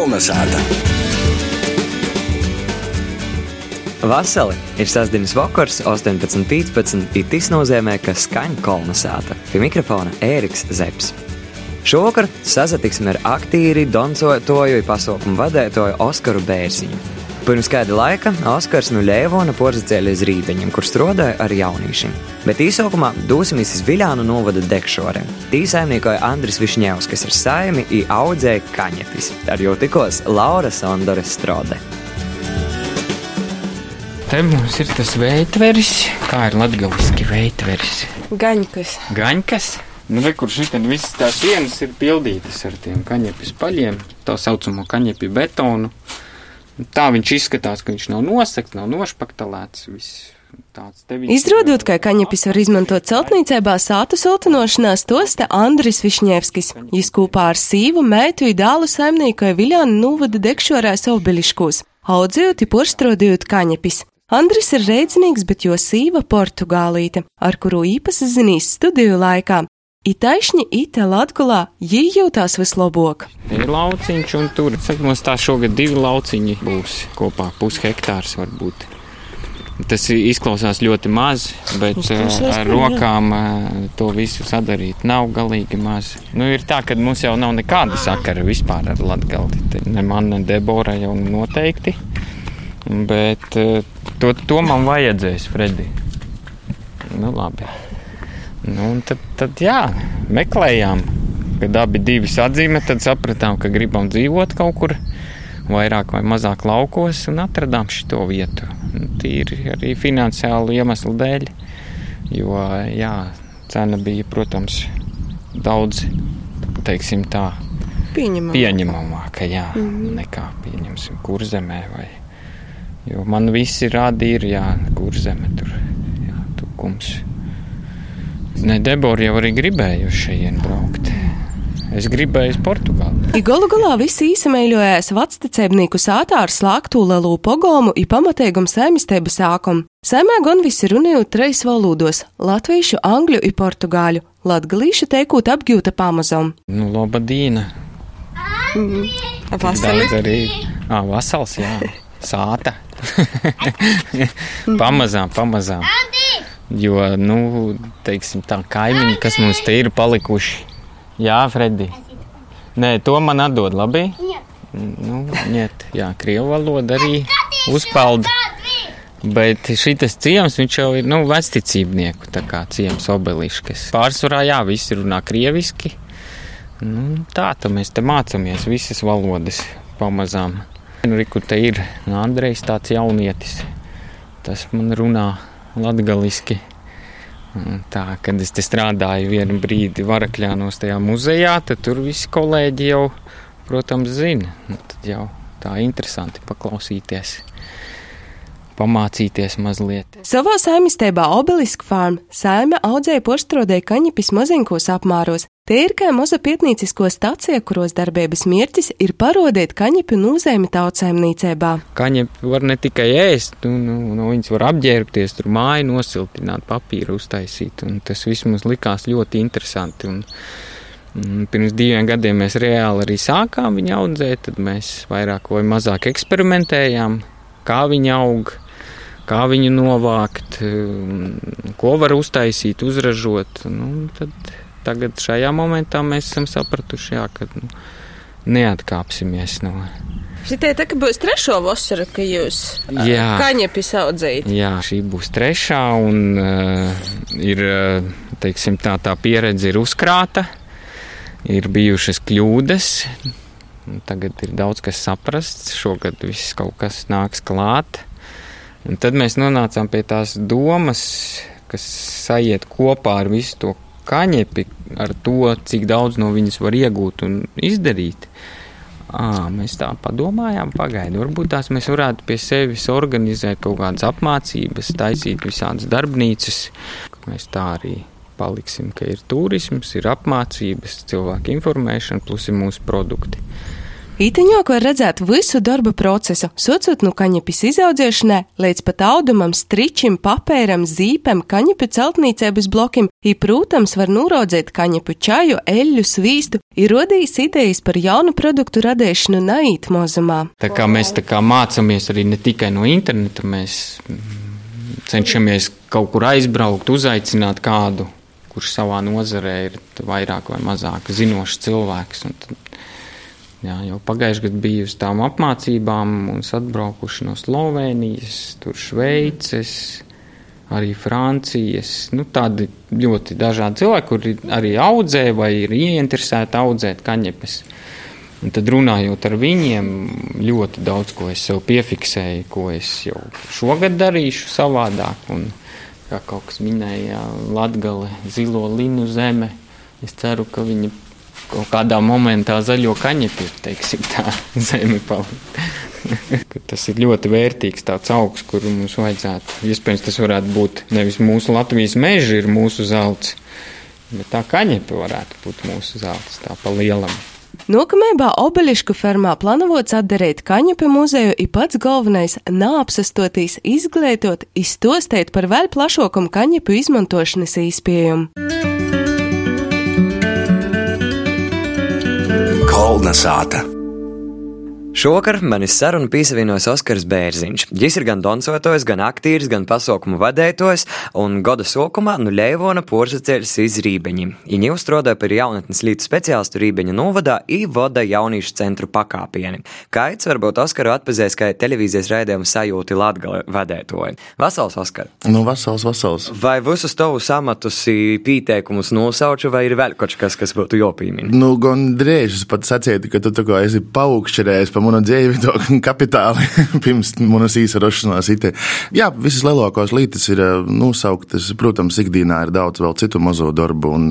Kolnesāta! Vasarī ir sastāvdaļas vakars, 18.15. Tas nozīmē, ka skaņa kolonizēta. Pie mikrofona Ēriks Zepsi. Šovakar sazatiksme ar aktīri, doncotoju un pasaukumu vadītāju Oskaru Bērziņu. Pirms kāda laika Oskars no Lēvona porzacēla uz Rībeņiem, kur strādāja ar jauniešiem. Bet īsākumā dosimies uz Viljānu novada dekšoriem. Tī saimniekoja Andris Višņevs, kas ir saimi un audzēja kaņepis. Ar jau tikos Laura Sondore Strode. Te mums ir tas veidveris, kā ir latgaliski veidveris. Gaņkas. Gaņkas. Nu, re, kur šitien visas tās sienas ir pildītas ar tiem kaņepis paļiem, tā saucamo kaņepi betonu. Tā viņš izskatās, ka viņš nav nosakts, nav nošpaktalēts, viss. Izrādot, ka kaņepis var izmantot celtniecībā sātu siltinošanās, tos te Andris Višņevskis. Jis kopā ar sīvu meitu un dālu saimniekoja Viljānu novada dekšorā saubiliškos, audzējot porstrodījot kaņepis. Andris ir reidzinīgs, bet jo sīva portugālīte, ar kuru īpaši zinīs studiju laikā, Itaišņi ite Latgulā jī jūtās vislabāk. Ir lauciņš, un tur, saka, mums tā šogad divi lauciņi būs kopā, pus hektārs varbūt. Tas izklausās ļoti maz, bet ar rokām to visu sadarīt nav galīgi maz. Nu, ir tā, ka mums jau nav nekāda sakara vispār ar Latgali. Ne man, ne Debora jau noteikti. Bet to, to man vajadzēs, Fredi. Nu, labi. Nu, tad, tad jā, meklējām, kad abi divi sadzīmē, tad sapratām, ka gribam dzīvot kaut kur vairāk vai mazāk laukos un atradām šo vietu. Tīri arī finansiālu iemeslu dēļ, jo jā, cena bija, protams, daudz, teiksim tā, Pieņemamāka. pieņemamāka, jā, mm -hmm. nekā, pieņemsim, kurzemē vai, jo man visi rādi ir, jā, kurzeme tur, jā, tukums. Ne, Debora jau arī gribēja uz šejienu braukt. Es gribēju uz Portugāli. I galu galā visi īsamēļojās vectecēbnieku sātā ar slāgtu lelu pogomu i pamatīgumu saimistēbu sākumu. Saimē gan visi runājot treis valodos - latviešu, angļu i portugāļu. Latgalīša teikot apgūta pamazom. Nu, lobadīna. Mm. Vasali. Daudz arī. Ā, vasals, jā. Sāta. pamazām, pamazām. Jo, nu, teiksim, tā kaimiņi, kas mums te ir palikuši. Jā, Fredi. Nē, to man atdod labi. Nu, ņet, jā, krievu valoda arī uzpelda. Bet šis ciems, jau ir, nu, vecticībnieku, ciems obeliškas. Pārsvarā, jā, visi runā krieviski. Nu, tā, tad mēs te mācāmies visas valodas pamazām. Nu, Riku te ir Andrejs tāds jaunietis. Tas man runā latgaliski. Tā, kad es strādāju vienu brīdi Varakļānos tajā muzejā, tad tur visi kolēģi jau, protams, zina. Nu, tad jau tā interesanti paklausīties, pamācīties mazliet. Savā saimistībā Obelisk farm saime audzēja poštrodēja kaņepis mazinkos apmāros. Te ir kā maza pietnīcisko stacija, kuros darbības mērķis ir parodēt kaņepi nūzēmi tautsēmnīcībā. Kaņepi var ne tikai ēst, nu, nu, nu, viņas var apģērbties, tur māju nosiltināt, papīru uztaisīt, un tas viss mums likās ļoti interesanti. Un, un pirms diviem gadiem mēs reāli arī sākām viņu audzēt, tad mēs vairāk vai mazāk eksperimentējām, kā viņa aug, kā viņu novākt, ko var uztaisīt, uzražot. Nu, tagad šajā momentā mēs esam sapratuši, jā, ka nu, neatkāpsimies no. Šitie tā kā būs trešo vasaru, ka jūs jā, kaņepi saudzējat. Jā, šī būs trešā un uh, ir, teiksim, tā, tā pieredze ir uzkrāta, ir bijušas kļūdas, tagad ir daudz kas saprasts, šogad viss kaut kas nāks klāt. Un tad mēs nonācām pie tās domas, kas sajiet kopā ar visu to kaņepi, ar to, cik daudz no viņas var iegūt un izdarīt. À, mēs tā padomājām, pagaidu. Varbūt tās mēs varētu pie sevis organizēt kaut kādas apmācības, taisīt visādas darbnīcas. Mēs tā arī paliksim, ka ir turisms, ir apmācības, cilvēku informēšana, plus ir mūsu produkti. Īteņok var redzēt visu darba procesu, socot no kaņepes izaudzēšanai līdz pat audumam, stričim, papēram, zīpem, kaņepu celtniecības blokim, i, protams, var nūrodzēt kaņepu čaju, eļļu, svīstu, ir rodījis idejas par jaunu produktu radīšanu naīt mozumā. Tā kā mēs tā kā mācāmies arī ne tikai no interneta, mēs cenšamies kaut kur aizbraukt, uzaicināt kādu, kurš savā nozarē ir vairāk vai mazāk zinošs cilvēks. Tad Jā, jau pagājušajā gadā biju uz tām apmācībām, un atbraukuši no Slovenijas, tur Šveices, arī Francijas. Nu, tādi ļoti dažādi cilvēki, kuri arī audzē vai ir ieinteresēti audzēt kaņepes. Un tad runājot ar viņiem, ļoti daudz ko es sev piefiksēju, ko es jau šogad darīšu savādāk. Un, kā kaut kas minēja, Latgale, zilo linu zeme. Es ceru, ka viņi kaut kādā momentā zaļo kaņepi, teiksim, tā zeme palika. tas ir ļoti vērtīgs tāds augs, kuru mums vajadzētu. Iespējams, tas varētu būt nevis mūsu Latvijas meži, ir mūsu zelts, bet tā kaņepe varētu būt mūsu zelts, tā pa lielam. Nākamajā obeļišku fermā plānots atdarīt kaņepi muzeju, ir pats galvenais - nāpsastotīs, izglītot, izstostēt par vēl plašākumu kaņepu izmantošanas īspējumu. Kolnesāta. Šovakar manis sarunu piesavienojas Oskars Bērziņš. Viņš ir gan dansotājs, gan aktieris, gan pasaukumu vadētājs, un gada sākumā nu Leivona porzacēļas iz Rībeņi. Viņa uzstrādāja par jaunatnes līdz speciālistu Rībeņu novadā i vada jauniešu centru pakāpieni. Kaits varbūt Oskaru atpazēs kā televīzijas raidījumu sajūti Latgala vadētāju. Vasals, Oskar! Nu, vasals, vasals. Vai visus tavus amatus pieteikumus nosauču, vai ir vēl kaut kas, kas būtu jopīmini? Nu, gan drēžas pat sacīti, ka tu tā kā esi paukšķerējis pa manu dzīvi, to kapitāli pirms manas īsarošanās. Ite. Jā, visas lielākās lietas ir eh, nosauktas. Protams, ikdienā ir daudz vēl citu mazo darbu un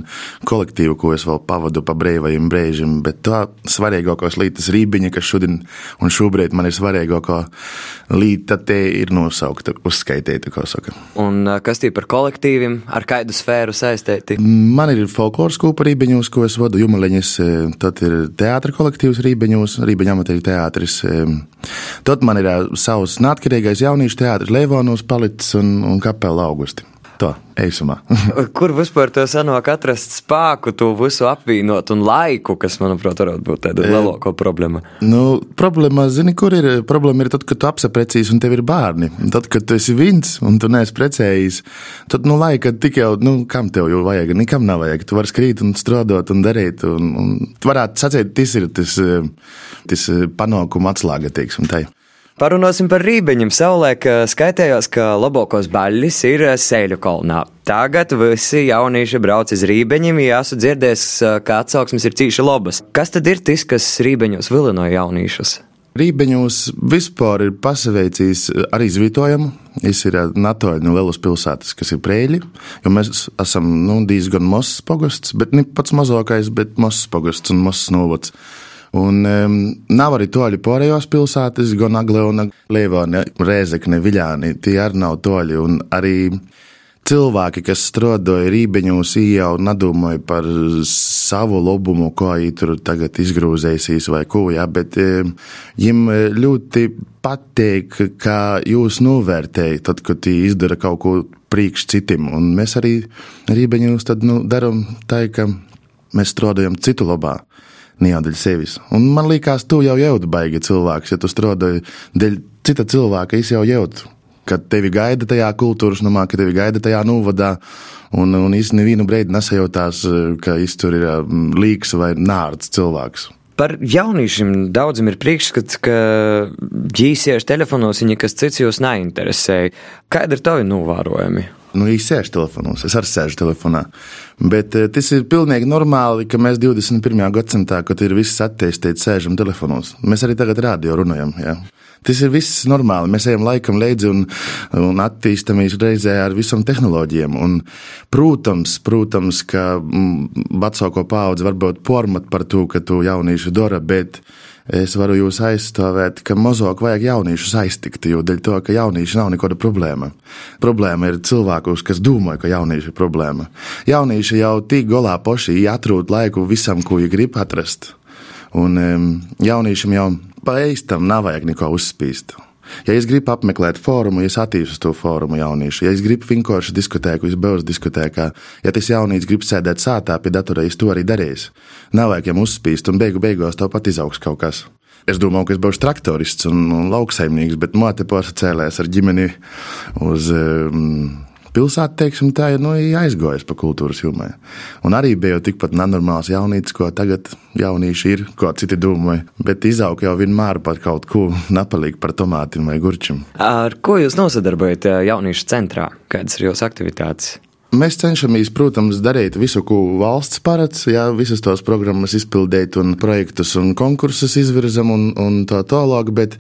kolektīvu, ko es vēl pavadu pa brīvajiem brīžiem, bet tā svarīgākās lietas rībiņa, kas šodien un šobrīd man ir svarīgākā lieta, te ir nosaukta, uzskaitīta, kā saka. Un eh, kas tie par kolektīviem, ar kādu sfēru saistīti? Man ir folkloras kūpa rībiņos, ko es vadu Jumaleņas, eh, tad ir teātra kolektīvs rībiņos, rībiņa amatieru teātra teātris. Tad man ir savs neatkarīgais jauniešu teātris Leivonos palicis un, un kapela augusti. Tā, eisumā. Kur vispār to sanāk atrast spēku, to visu apvienot un laiku, kas, manuprāt, varētu būt tāda lielākā problēma? Nu, problēma, zini, kur ir? Problēma ir tad, kad tu apsaprecīs un tev ir bārni. Tad, kad tu esi viens un tu neesi precējis, tad, nu, laika tik jau, nu, kam tev jau vajag, nekam nav vajag. Tu vari skrīt un strādāt un darīt. Un, un varētu sacīt, tas ir tas, tas panākuma atslēga, teiksim, tai. Parunāsim par rībeņiem. Savulaik skaitījās, ka labākos baļļis ir Sēļu kolonā. Tagad visi jaunieši brauc uz rībeņiem, ja esmu dzirdējis, ka atsauksmes ir cīši labas. Kas tad ir tas, kas rībeņos vilinoja jauniešus? Rībeņos vispār ir pasaveicis arī izvietojumu. Es ir Natoļu no Lielas pilsētas, kas ir prēļi, jo mēs esam nu, diezgan mazs pogosts, bet ne pats mazākais, bet mazs pogosts un mazs novads. Un um, nav arī toļi pārējās pilsētas, gan Agleona, Lievāne, Rēzekne, Viļāni. Tie arī nav toļi. Un arī cilvēki, kas strādāja rībeņos, jau nedomāja par savu labumu, ko viņi tur tagad izgrūzēsīs vai ko, jā, bet viņiem ļoti patīk, kā jūs novērtējat, tad, kad viņi izdara kaut ko priekš citiem. Un mēs arī rībeņos tad, nu, darām tā, ka mēs strādājam citu labā ne jau dēļ sevis. Un man liekas, tu jau jūti baigi cilvēks, ja tu strādāji dēļ cita cilvēka, es jau jūtu, ka tevi gaida tajā kultūras namā, ka tevi gaida tajā novadā. Un, un īstenībā nevienu brīdi nesajūtās, ka tur ir mm, līks vai nārds cilvēks. Par jauniešiem daudziem ir priekšstats, ka ģīsieši telefonos viņi kas cits jūs neinteresē. Kāda ir tavi novērojumi? Nu, viņi sēž telefonos, es arī sēžu telefonā. Bet eh, tas ir pilnīgi normāli, ka mēs 21. gadsimtā, kad ir viss attīstīts, sēžam telefonos. Mēs arī tagad rādio runājam. Jā. Tas ir viss normāli. Mēs ejam laikam līdzi un, un attīstāmies reizē ar visām tehnoloģijām. Un, protams, protams, ka mm, vecāko paudzi varbūt pormat par to, ka tu jaunieši dara, bet es varu jūs aizstāvēt, ka mazāk vajag jauniešus aiztikt, jo dēļ to, ka jaunieši nav nekāda problēma. Problēma ir cilvēkus, kas domā, ka jaunieši ir problēma. Jaunieši jau tik golā poši atrod laiku visam, ko viņi grib atrast. Un um, jauniešiem jau pa eistam nav vajag neko uzspīst. Ja es gribu apmeklēt fórumu, ja es attīstos uz to fórumu jauniešu, ja es gribu finkošu diskotēku, es beidzu diskotēkā, ja tas jaunīts grib sēdēt sātā pie datora, es to arī darīšu. Nav vajag viņam uzspīst, un beigu beigās tāpat izaugs kaut kas. Es domāju, ka es būšu traktorists un, un lauksaimnieks, bet māte pārcēlēs ar ģimeni uz um, pilsēta, teiksim, tā ir nu, aizgājusi pa kultūras jomai. Un arī bija tikpat nenormāls jaunītis, ko tagad jaunieši ir, ko citi domāja. Bet izaug jau vienmēr par kaut ko napalīgi par tomātiem vai gurčiem. Ar ko jūs nosadarbojaties jauniešu centrā? Kādas ir jūsu aktivitātes? Mēs cenšamies, protams, darīt visu, ko valsts paredz, jā, visas tos programmas izpildīt, un projektus un konkursus izvirzam un, un tā tālāk, bet,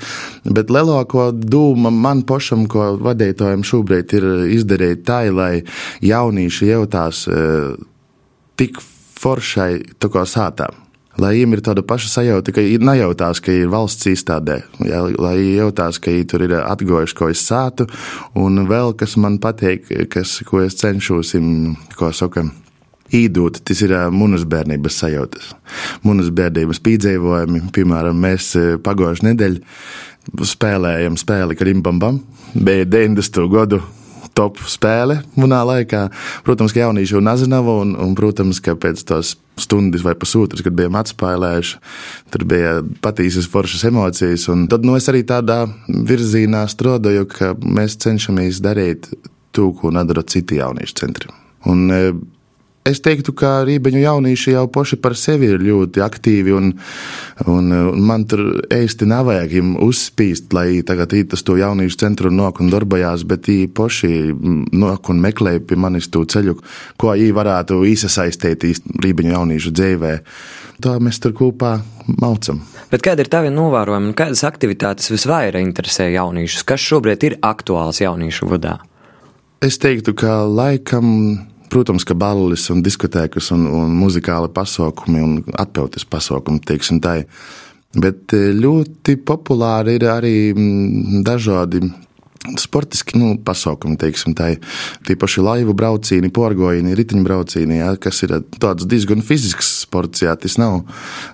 bet lielāko dūmu man pašam, ko vadītājiem šobrīd ir izdarīt tā, lai jaunieši jautās e, tik foršai tā kā sātām lai viņiem ir tāda paša sajūta, ka ir nejautās, ka ir valsts īstādē, jā, lai jautās, ka viņi tur ir atgojuši, ko es sātu, un vēl kas man patīk, kas, ko es cenšos, ko saka. Īdūt, tas ir manas bērnības sajūtas. Manas bērnības piedzīvojumi, piemēram, mēs pagājušajā nedēļā spēlējam spēli Krimbam, bija 90. gadu top spēle manā laikā. Protams, ka jaunieši jau nezināja, un, un, protams, ka pēc tās stundas vai pusotras, kad bijām atspēlējuši, tur bija patīsas foršas emocijas. Tad nu, es arī tādā virzienā strādāju, ka mēs cenšamies darīt to, ko nedara citi jauniešu centri. Un, e, Es teiktu, ka rībeņu jaunieši jau paši par sevi ir ļoti aktīvi, un, un, un man tur īsti nav vajag viņiem uzspīst, lai tagad īetas to jauniešu centru nāk un darbojās, bet viņi paši nāk un meklē pie manis to ceļu, ko viņi varētu iesaistīt rībeņu jauniešu dzīvē. Tā mēs tur kopā maucam. Bet kāda ir tava novērojuma un kādas aktivitātes visvairāk interesē jauniešus? Kas šobrīd ir aktuāls jauniešu vadā? Es teiktu, ka laikam Protams, ka balles un diskotēkas un, un muzikāli pasākumi un atpeltes pasākumi, teiksim tā. Bet e, ļoti populāri ir arī mm, dažādi sportiski nu, pasākumi, teiksim, tā ir tīpaši laivu braucieni, porgoini, riteņbraucieni, ja, kas ir tāds diezgan fizisks sports, jā, tas nav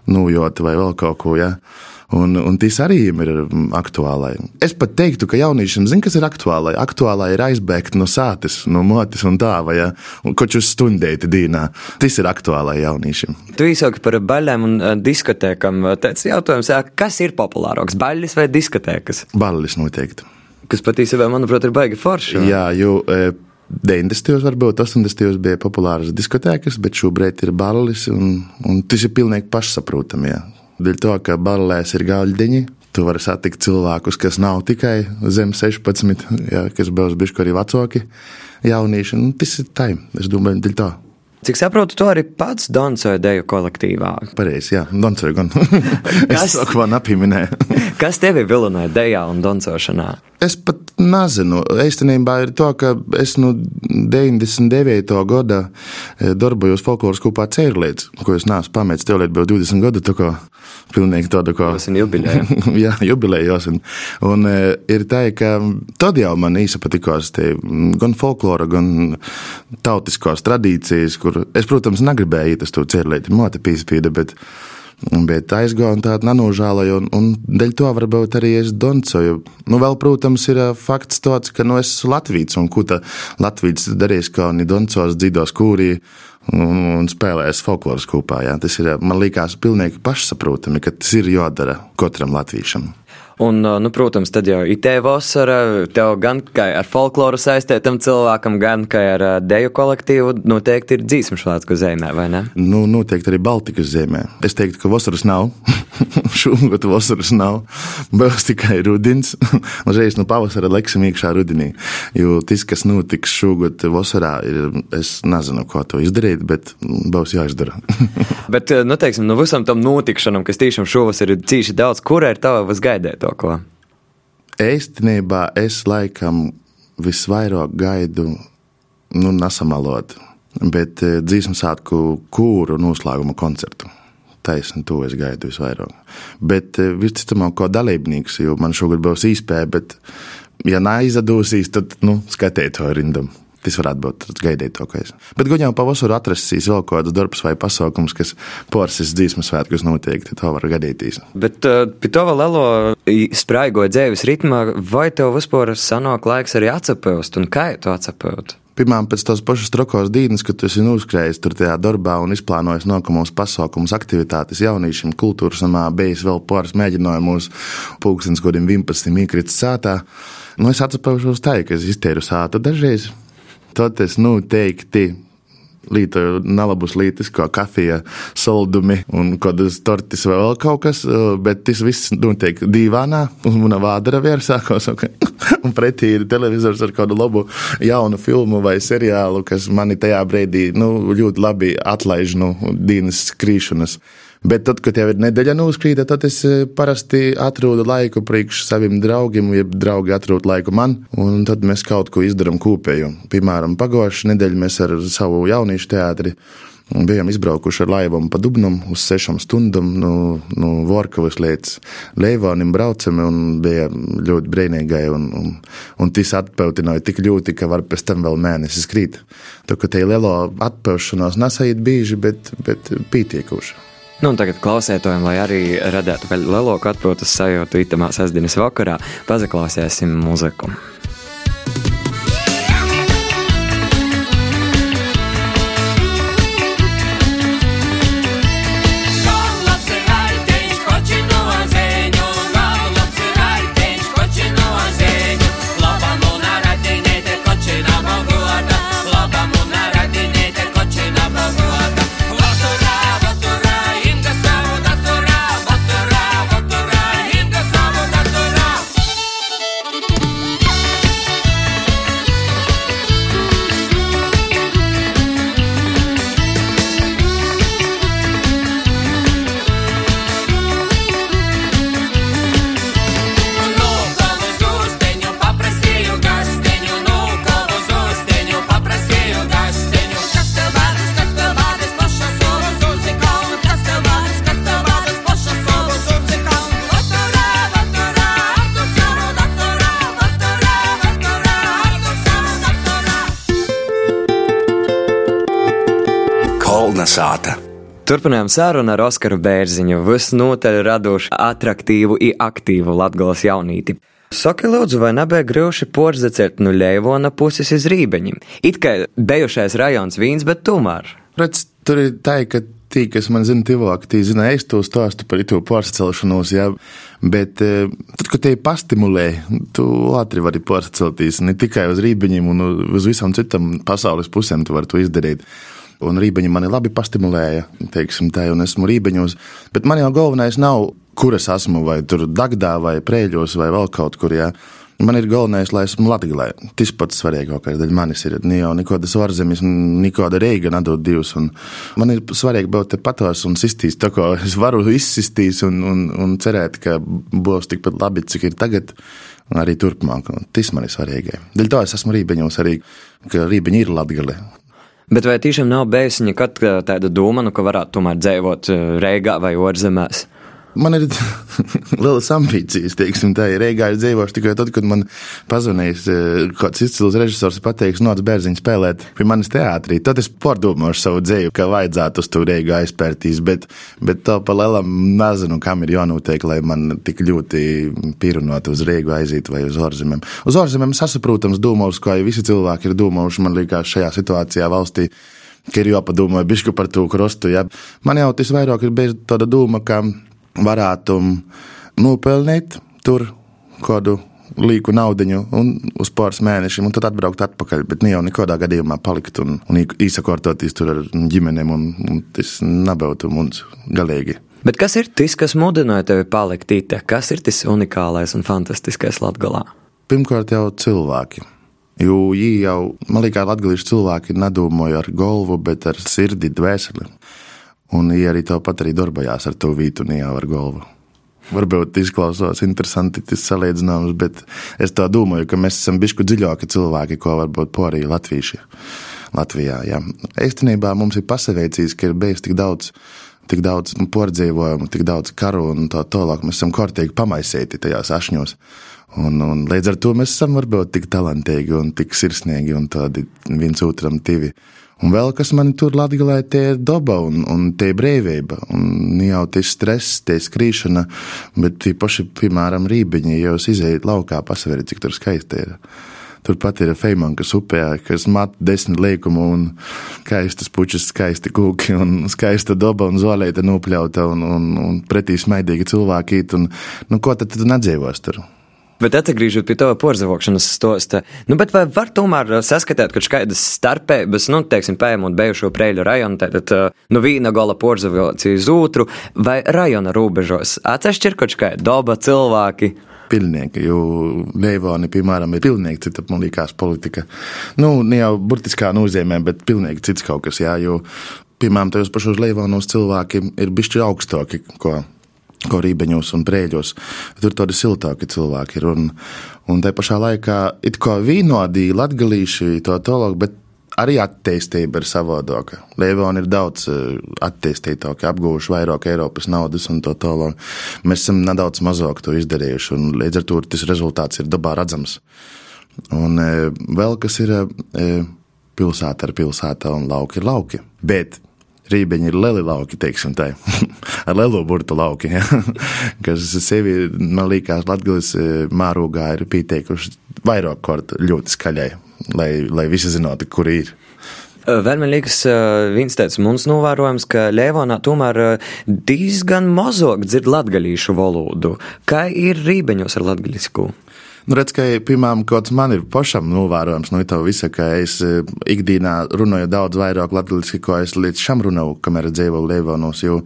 nujoti vai vēl kaut ko, jā. Ja. Un, un tas arī ir aktuālai. Es pat teiktu, ka jauniešiem zina, kas ir aktuālai. Aktuālai ir aizbēgt no sātes, no motes un tā, vai ja? uz stundēti dīnā. Tas ir aktuālai jauniešiem. Tu izsaki par baļiem un uh, diskotēkam. Tāds jautājums, kas ir populārāks, baļas vai diskotēkas? Baļas noteikti. Kas patiesībā, manuprāt, ir baigi forši. Jā, jo. E, 90. varbūt 80. bija populāras diskotēkas, bet šobrīd ir ballis, un, un tas ir pilnīgi pašsaprotami. Jā. Dēļ to, ka balēs ir gaļdiņi, tu vari satikt cilvēkus, kas nav tikai zem 16, jā, kas būs bijuši arī vecāki, jaunieši. Nu, tas ir tā, es domāju, dēļ tā. Cik saprotu, to arī pats dancoja deju kolektīvā. Pareizi, jā, dancoja gan. es to kā nepieminēju. kas tevi vilināja dejā un dancošanā? Es pat nezinu. Īstenībā ir tā, ka es no 99. gada eh, darbojos folkloras kopā Cērlīts, ko es neesmu pametis. Tev bija 20 gadu, tā kā pilnīgi tāda kā. Tas ir jubileja. jā, jubilejos. Un, un eh, ir tā, ka tad jau man īsa patikās te gan folklora, gan tautiskās tradīcijas, kur es, protams, negribēju iet uz to Cērlīti, mote pīspīda, bet Bet aizgāju un tādu nenožēloju, un, un dēļ to varbūt arī es doncoju. Nu, vēl, protams, ir fakts tāds, ka nu, es esmu Latvijas, un ko tā Latvijas darīs, kā viņi doncos, dzidos kūrī un, un spēlēs folkloras kopā. Tas ir, man liekas, pilnīgi pašsaprotami, ka tas ir jādara katram latviešam. Un, nu, protams, tad jau ir te vasara, tev gan kā ar folkloru saistītam cilvēkam, gan kā ar deju kolektīvu, noteikti ir dzīsmu šlātsku zemē, vai ne? Nu, noteikti arī Baltikas zemē. Es teiktu, ka vasaras nav. Šogad vasaras nav. Būs tikai rudens. Uzreiz no pavasara leksim iekšā rudenī. Jo tas, kas notiks šogad vasarā, ir, es nezinu, ko to izdarīt, bet būs jāizdara. bet, nu, teiksim, no visam tam notikšanam, kas tiešām šovasar ir cīši daudz, kur ir tava vas gaidēt? Ko? Īstenībā es laikam visvairāk gaidu, nu, nesamalot, bet eh, dzīsmu sāku kūru noslēguma koncertu. Taisni, to es gaidu visvairāk. Bet eh, visticamāk, kā dalībnieks, jo man šogad būs īspēja, bet, ja neizadūsīs, tad, nu, to rindam. Tas varētu būt gaidītākais. Bet guļam pavasaru atrastīs vēl kādas darbs vai pasākums, kas porsis dzīsmas svētkus noteikti to var gadītīs. Bet uh, pie to vēl lielo spraigo dzīves ritmā, vai tev vispār sanāk laiks arī atsapēst un kā tu atsapēst? Pirmām pēc tās pašas trokos dienas, kad tu esi uzkrājis tur tajā darbā un izplānojis nākamos pasākumus, aktivitātes jauniešiem, kultūras namā, bijis vēl pāris mēģinājumos, pulkstens godiem 11 iekrits sātā. Nu, es atceros tā, ka es iztēru sātu dažreiz. Tad es noteikti lietoju nelabus lītis, kā kafija, saldumi un kādas tortis vai vēl kaut kas, bet tas viss notiek dīvānā, un mana vādara viersākos, un pretī ir televizors ar kādu labu jaunu filmu vai seriālu, kas mani tajā brīdī, nu, ļoti labi atlaiž no dienas skrīšanas. Bet tad, kad jau ir nedēļa nokrīta, tad es eh, parasti atrodu laiku priekš saviem draugiem, ja draugi atrod laiku man, un tad mēs kaut ko izdarām kopēju. Piemēram, pagājušā nedēļa mēs ar savu jauniešu teātri bijām izbraukuši ar laivām pa Dubnam uz sešām stundām no, no Vorkavas līdz Leivānim braucam, un bija ļoti brīnīgai, un, un, un tas atpeltināja tik ļoti, ka var pēc tam vēl mēnesis krīt. Tā kā te lielo atpelšanās nesait bieži, bet, bet pietiekuši. Nu, tagad klausētājiem, lai arī radētu vēl lielāku atpūtas sajūtu itamā sestdienas vakarā, pazaklausīsim muziku. Sāta. Turpinājām sarunu ar Oskaru Bērziņu, visnotaļ radošu, attraktīvu un aktīvu latgales jaunīti. Saki, lūdzu, vai nebija grūti porzecēt no Leivona puses iz Rībeņiem? It kā bijušais rajons Vīns, bet tomēr. Redz, tur ir tā, ka tie, kas man zina, tuvāk, tie zina, es to stāstu par to pārcelšanos, jā, bet tad, kad te pastimulē, tu ātri vari pārcelties ne tikai uz Rībeņiem un uz visām citām pasaules pusēm, tu vari to izdarīt. Un rībeņi mani labi pastimulēja, teiksim, tā, un esmu rībeņos. Bet man jau galvenais nav, kur es esmu, vai tur Dagdā, vai Prēļos, vai vēl kaut kur. Jā. Man ir galvenais, lai esmu Latvijā. Tas pats svarīgākais daļa manis ir. Ne jau nekādas ārzemes, nekāda reiga nedod divus. Man ir svarīgi būt te patos un sistīs, tā kā es varu izsistīt un, un, un cerēt, ka būs tikpat labi, cik ir tagad. Arī turpmāk. Tas man ir svarīgi. Dēļ to es esmu rībeņos arī, ka rībeņi ir Latvija. Bet vai tiešām nav bijusi nekad tāda doma, nu, ka varētu tomēr dzīvot Reigā vai Orzemēs? Man ir lielas ambīcijas, teiksim, tā ir Reigā ir dzīvojuši tikai tad, kad man pazvanīs kāds izcils režisors, pateiks, nāc bērziņu spēlēt pie manis teātrī. Tad es pārdomāšu savu dzīvi, ka vajadzētu uz to Reigā aizpērtīs, bet, bet to pa lielam nezinu, kam ir jānotiek, lai man tik ļoti pierunāt uz Reigu aiziet vai uz ārzemēm. Uz ārzemēm sasaprotams domāts, kā jau visi cilvēki ir domājuši, man liekas, šajā situācijā valstī ka ir jāpadomā bišku par to krostu. Ja. Man jau tas vairāk ir bijis tāda doma, ka varētu nopelnīt tur kādu līku naudu un uz pāris mēnešiem, un tad atbraukt atpakaļ. Bet ne jau nekādā gadījumā palikt un, un īsakārtoties tur ar ģimenēm, un, un tas nebūtu mums galīgi. Bet kas ir tas, kas mudināja tevi palikt īte? Kas ir tas unikālais un fantastiskais Latvijā? Pirmkārt, jau cilvēki. Jo viņi jau, man liekas, latviešu cilvēki nedomāja ar galvu, bet ar sirdi, dvēseli. Un viņi arī tāpat arī darbojās ar to vītu un jau ar galvu. Varbūt izklausās interesanti tas salīdzinājums, bet es tā domāju, ka mēs esam bišku dziļāki cilvēki, ko varbūt porī latvieši. Latvijā, jā. Īstenībā mums ir pasaveicījis, ka ir bijis tik daudz tik daudz nu, pārdzīvojumu, tik daudz karu un tā tālāk. Mēs esam kārtīgi pamaisīti tajās ašņos. Un, un līdz ar to mēs esam varbūt tik talantīgi un tik sirsnīgi un tādi viens otram divi. Un vēl kas man tur latgalē, tie ir daba un, un tie brīvība. Un jau tie stress, tie skrīšana, bet tie paši, piemēram, rībiņi, ja jūs izējat laukā, pasveriet, cik tur skaisti ir. Turpat ir Feimankas upē, kas mata desmit liekumu un skaistas puķis, skaisti kūki un skaista daba un zolēta nopļauta un, un, un pretī smaidīgi cilvēki. Un, nu, ko tad tu nedzīvos tur? Bet atgriežot pie tā porzavokšanas stosta, nu, vai var tomēr saskatīt kaut kādas starpības, nu, teiksim, pējamot bijušo preļu rajonu, tātad, nu, viena gala porzavokcija uz otru, vai rajona robežos? Atsevišķi ir kaut kāda daba, cilvēki. Pilnieki, jo Leivoni, piemēram, ir pilnīgi cita, man liekas, politika. Nu, ne jau burtiskā nozīmē, bet pilnīgi cits kaut kas, jā, jo, piemēram, tajos pašos Leivonos cilvēki ir bišķi augstāki, ko ko rībeņos un brēļos. Tur tādi siltāki cilvēki ir. Un, un tā pašā laikā it kā vīnodīja latgalīši to tologu, bet arī attīstība ir savādāka. Leivoni ir daudz eh, attīstītāki, apguvuši vairāk Eiropas naudas un to tālāk. Mēs esam nedaudz mazāk to izdarījuši, un līdz ar to tas rezultāts ir dabā redzams. Un e, vēl kas ir e, pilsēta ar pilsēta un lauki ir lauki. Bet rībeņi ir lieli lauki, teiksim tā, ar lielo burtu lauki, ja? kas sevi, man liekas, Latgales eh, mārūgā ir pieteikuši vairāk kārt ļoti skaļai, lai, lai visi zinātu, kur ir. Vēl man liekas, viens tāds mums novērojams, ka Lēvonā tomēr diezgan mazāk dzird latgalīšu valodu. Kā ir rībeņos ar latgaļisku? Nu, redz, ka, piemēram, kaut kas man ir pašam novērojams no tā visa, ka es e, ikdienā runāju daudz vairāk latviešu, ko es līdz šam runāju, kamēr dzīvoju Leivonos. Jo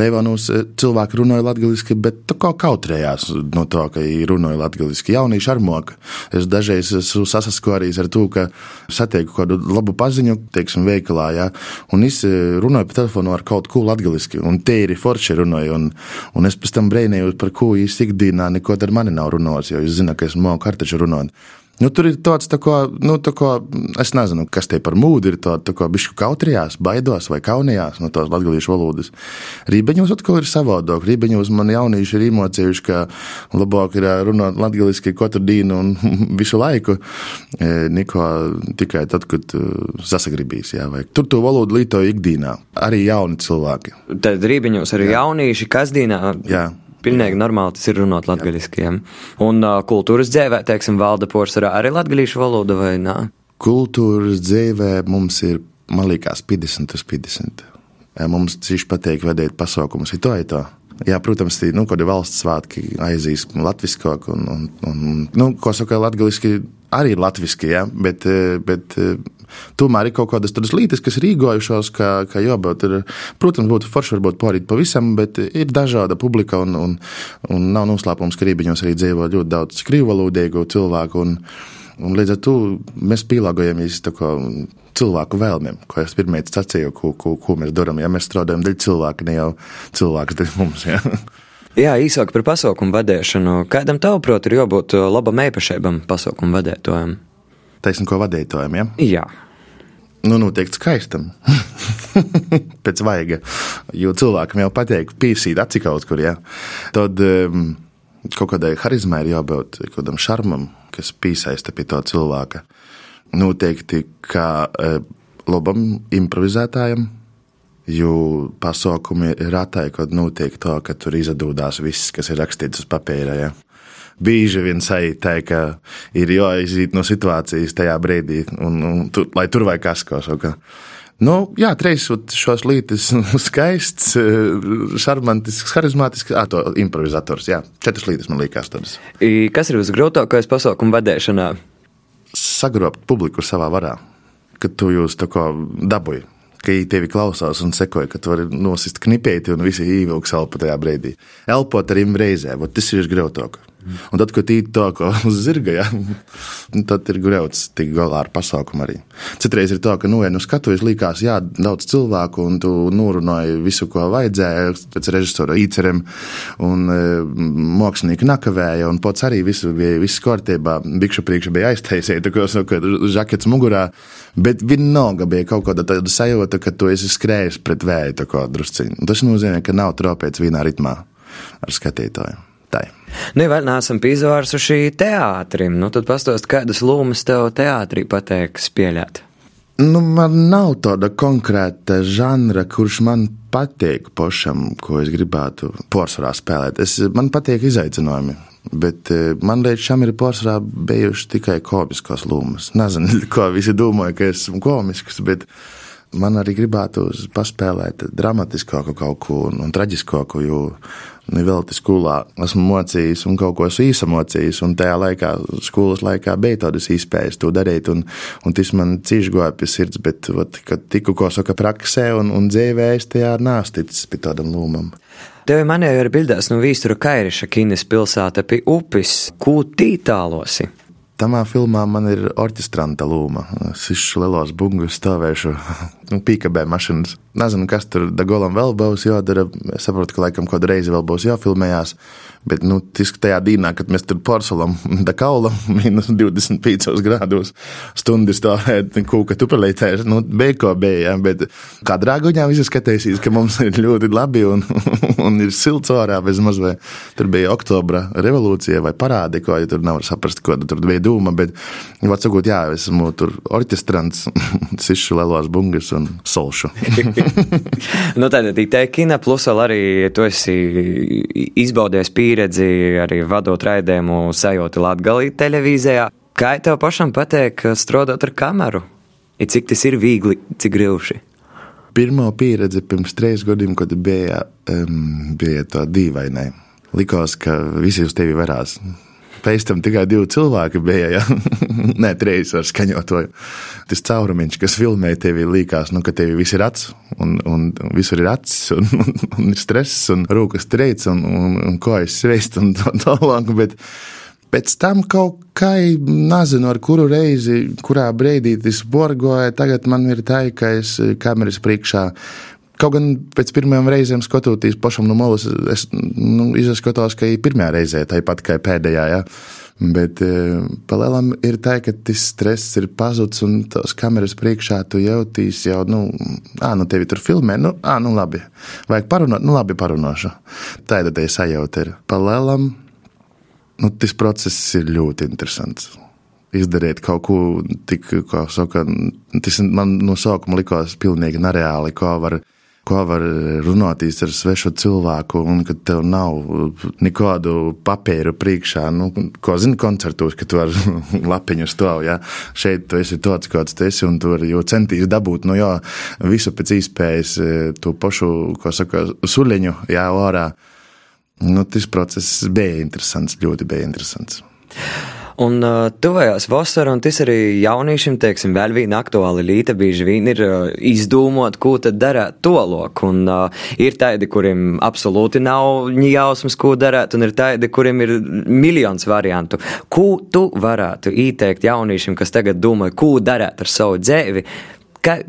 Leivonos e, cilvēki runāja latviešu, bet tā kā kautrējās no tā, ka runāju latviešu. Jaunieši ar moku. Es dažreiz esmu sasaskārījis ar to, ka satieku kādu labu paziņu, teiksim, veikalā, ja, un es e, runāju pa telefonu ar kaut ko latviešu, un te ir forši runāju, un, un es pēc tam brēnēju, par ko īsti ikdienā neko ar mani nav runājis, jo es zinu, ka es māku kartaču runāt. Nu, tur ir tāds, tā kā, nu, tā kā, es nezinu, kas te par mūdu ir. Tāda tā kā bišku kautrījās, baidos vai kaunījās no tās latviešu valodas. Rībeņos atkal ir savādāk. Rībeņos man jaunieši ir iemācījuši, ka labāk ir runāt latviešu katru dienu un visu laiku, neko tikai tad, kad sasagribīs. Jā, vai. Tur to valodu lietoja ikdienā. Arī jauni cilvēki. Tad rībeņos arī jā. jaunieši kasdienā. Jā. Pilnīgi normāli tas ir runāt latgaļiskiem. Un uh, kultūras dzīvē, teiksim, valda porcelāna arī latgaļīšu valoda vai nē? Kultūras dzīvē mums ir, man liekas, 50 uz 50. Mums cīši patīk vadīt pasaukumus, ir to, ir to. Jā, protams, tī, nu, kādi valsts svētki aizīs latviskāk un, un, un nu, ko saka latgaliski, arī latviski, jā, bet, bet Tomēr ir kaut kādas tādas lietas, kas ir īgojušās, ka, ka jā, bet ir, protams, būtu forši varbūt pārīt pavisam, bet ir dažāda publika un, un, un nav noslēpums, ka Rībiņos arī dzīvo ļoti daudz krīvalodīgu cilvēku. Un, un līdz ar to mēs pielāgojamies cilvēku vēlmēm, ko es pirmie sacīju, ko, ko, ko mēs darām. Ja mēs strādājam dēļ cilvēka, ne jau cilvēks dēļ mums. Ja? Jā, īsāk par pasaukumu vadīšanu. Kādam tavuprāt ir jābūt labam īpašībam pasaukumu vadītājam? Taisn, ko vadītājiem, ja? Jā. Nu, noteikti skaistam. Pēc vaiga. Jo cilvēkam jau patīk pīsīt aci kaut kur, ja. Tad um, kaut kādai harizmai ir jābūt, kaut kādam šarmam, kas piesaista pie tā cilvēka. Noteikti kā uh, labam improvizētājam, jo pasaukumi ir ratai, kad notiek tā, ka tur izdodās viss, kas ir rakstīts uz papīra. Ja bieži vien sajūta, ka ir jāiziet no situācijas tajā brīdī, un, un tu, lai tur vai kas kaut kā. Nu, jā, treis šos lītis skaists, šarmantisks, harizmātisks, ā, to improvizators, jā. Četras lītis man liekas tādas. Kas ir visgrūtākais pasaukumu vadēšanā? Sagrobt publiku savā varā, kad tu jūs tā kā dabūji ka viņi tevi klausās un sekoja, ka tu vari nosist knipēti un visi ievilks elpu tajā brīdī. Elpot ar viņiem reizē, tas ir grūtāk. Un tad, kad īt to uz zirga, ja, tad ir grūts tikt galā ar pasākumu arī. Citreiz ir tā, ka, nu, ja nu skatuves likās, jā, daudz cilvēku, un tu norunāji visu, ko vajadzēja, pēc režisora īceriem, un e, mākslinieki nakavēja, un pats arī visu bija, viss kārtībā, bikšu priekšā bija aiztaisīja, tā kā, saka, žakets mugurā, bet vienalga bija kaut kāda tāda sajūta, ka tu esi skrējis pret vēju, tā kā drusciņi. Tas nozīmē, ka nav tropēts vienā ritmā ar skatītāju. Tā. Nu, ja vēl neesam pīzvārsuši teātrim, nu tad pastāst, kādas lomas tev teātrī patīk spēlēt. Nu, man nav tāda konkrēta žanra, kurš man patīk pašam, ko es gribētu porcelānā spēlēt. Es, man patīk izaicinājumi. Bet eh, man līdz šim ir pārsvarā bijuši tikai komiskas lomas. Nezinu, ko visi domāja, ka esmu komisks, bet man arī gribētu paspēlēt dramatiskāku kaut ko un, un traģiskāku, jo nu, vēl te skolā esmu mocījis un kaut ko esmu īsamocījis, un tajā laikā, skolas laikā bija tādas iespējas to darīt, un, un tas man cīši goja pie sirds, bet, ot, kad tiku, ko saka, praksē un, un dzīvē, es tajā nāsticis pie tādam lūmam. Tev manēja ar bildēs no Vīstura Kairiša kinis pilsēta pie upes, ko tītālosi. Tamā filmā man ir orķestranta lūma. Es izšu lielos bungus stāvēšu nu, pīkabē mašīnas. Nezinu, kas tur Dagolam vēl būs jādara. Es saprotu, ka laikam kādu reizi vēl būs jāfilmējās. Bet, nu, tisk tajā dīnā, kad mēs tur porcelam, da kaulam, minus 25 grādos stundu stāvēt, kūka tupelītēs, nu, bija ko bija, ja, bet kā drāguņā visi skatīsīs, ka mums ir ļoti labi un, un ir silts ārā bez mazvē. Tur bija oktobra revolūcija vai parādi, ko, ja tur nevar saprast, ko tur bija dūma, bet, vārds sakot, jā, esmu tur orķestrants, sišu lelos bungas un solšu. nu, tad tā ir kina, plus vēl arī tu esi izbaudies pieredzi arī vadot raidījumu sajūti Latvijas televīzijā. Kā tev pašam patīk strādāt ar kameru? I cik tas ir viegli, cik grūti? Pirmā pieredze pirms trīs gadiem, kad bija, um, bija tā dīvainai. Likās, ka visi uz tevi varās. Pēc tam tikai divi cilvēki bija. Ja? Nē, trīs ar skaņotoju. Tas caurumiņš, kas filmē tevi, liekas, nu, ka tev viss ir acis, un, un, visur ir acis, un, un, un ir stress, un rūkas treids, un, un, un kājas sveist, un tā tālāk. Bet pēc tam kaut kā, nezinu, ar kuru reizi, kurā brīdī tas borgoja, tagad man ir tā, ka es kameras priekšā Kaut gan pēc pirmajām reizēm skatoties pašam no malas, es nu, izskatos, ka ir pirmā reize tāpat kā pēdējā. Ja? Bet e, palielam ir tā, ka tas stress ir pazudis un tās kameras priekšā tu jūties jau, nu, ā, nu tevi tur filmē, nu, ā, nu labi. Vajag parunāt, nu labi parunāšu. Tā ir tā sajūta. Ir. Palielam, nu, tas process ir ļoti interesants izdarīt kaut ko tik, kā saka, tas man no sākuma likās pilnīgi nereāli, kā var ko var runātīs ar svešu cilvēku, un ka tev nav nekādu papīru priekšā, nu, ko zini koncertos, ka tu ar lapiņu stāv, ja šeit tu esi tāds, kāds tu esi, un tu vari jau centīs dabūt, nu jā, visu pēc īspējas to pašu, ko saka, suliņu, jā, ārā. Nu, tas process bija interesants, ļoti bija interesants. Un uh, tuvējās vasara, un tas arī jauniešiem, teiksim, vēl viena aktuāla līta bieži vien ir uh, izdomot, ko tad darāt tolok. Un uh, ir tādi, kuriem absolūti nav jausmas, ko darāt, un ir tādi, kuriem ir miljons variantu. Ko tu varētu ieteikt jauniešiem, kas tagad domā, ko darāt ar savu dzēvi, kā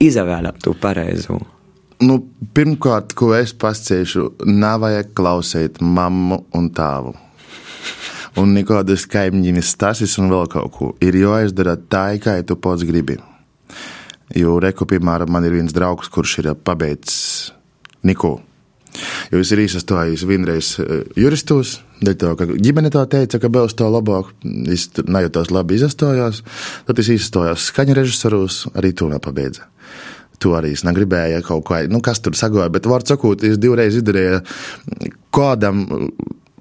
izvēlēt to pareizo? Nu, pirmkārt, ko es pasciešu, nav vajag klausīt mammu un tēvu un nekādas kaimiņas stasis un vēl kaut ko. Ir jāizdara tā, kā tu pats gribi. Jo, reku, piemēram, man ir viens draugs, kurš ir pabeidzis Niku. Jo es ir izsastojis vienreiz eh, juristos, dēļ to, ka ģimene tā teica, ka būs tā labāk, es nejūtos labi izsastojos, tad es izsastojos skaņu režisoros, arī to nepabeidza. To arī es negribēju kaut kā, nu kas tur sagoja, bet var sakot, es divreiz izdarīju kādam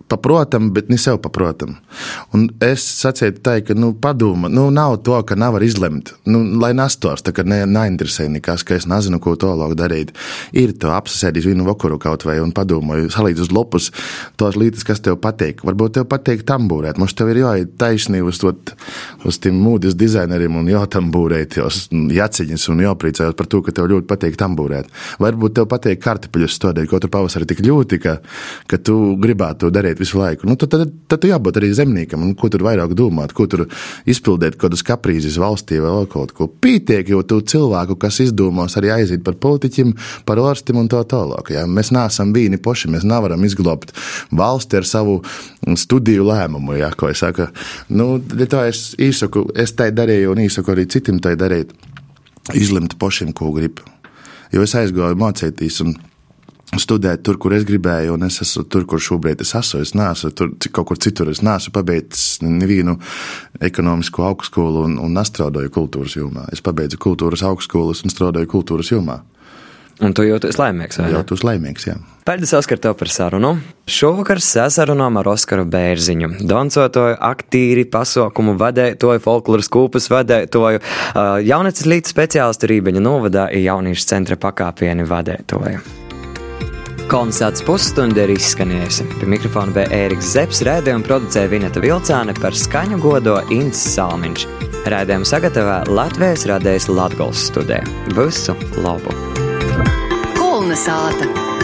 paprotam, bet ne sev paprotam. Un es sacītu tā, ka, nu, padoma, nu, nav to, ka nevar izlemt. Nu, lai nastos, tā kā ne, neinteresē nekas, ka es nezinu, ko tālāk darīt. Ir to apsēdis vienu vakaru kaut vai un padomāju, salīdz uz lopus tos lītas, kas tev patīk. Varbūt tev patīk tambūrēt. Mums tev ir jāiet taisnī uz, to, uz tiem mūdes dizaineriem un jātambūrēt tos jaciņas un jāpriecājos par to, ka tev ļoti patīk tambūrēt. Varbūt tev patīk kartupeļus stādīt, ko tu pavasarī tik ļoti, ka, ka tu gribētu to darīt visu laiku. Nu, tad, tad, tad jābūt arī zemniekam, un ko tur vairāk domāt, ko tur izpildīt, kādas kaprīzes valstī vai kaut ko. Pītiek jau tu cilvēku, kas izdomās arī aiziet par politiķim, par ārstim un tā tālāk. Ja? Mēs neesam vīni poši, mēs nevaram izglābt valsti ar savu studiju lēmumu, ja, ko es saku. Nu, tā es īsaku, es tai darīju un īsaku arī citiem tai darīt. Izlemt pašiem, ko grib. Jo es aizgāju mācīties, un studēt tur, kur es gribēju, un es esmu tur, kur šobrīd es esmu. Es neesmu tur, kaut kur citur. Es neesmu pabeidzis nevienu ekonomisko augstskolu un, un nestrādāju kultūras jomā. Es pabeidzu kultūras augstskolas un strādāju kultūras jomā. Un tu jūties laimīgs, vai ne? Jūtos laimīgs, jā. Paldies, Oskar, tev par sarunu. Šovakar sasarunām ar Oskaru Bērziņu, dancotoju, aktīri, pasaukumu vadētoju, folkloras kūpas vadētoju, jaunecis līdz speciālistu Rībeņa novadā ir jauniešu centra pakāpieni vadētoju. Kolonizācijas pusstunda ir izskanējusi. Pie mikrofona bija Ēriks Zepsi, rēdījumu producēja Vineta Vilcāne par skaņu godo Inns Salmiņš. Rēdījumu sagatavā Latvijas radējs Latgols studē. Visu labu! Kolonizāta!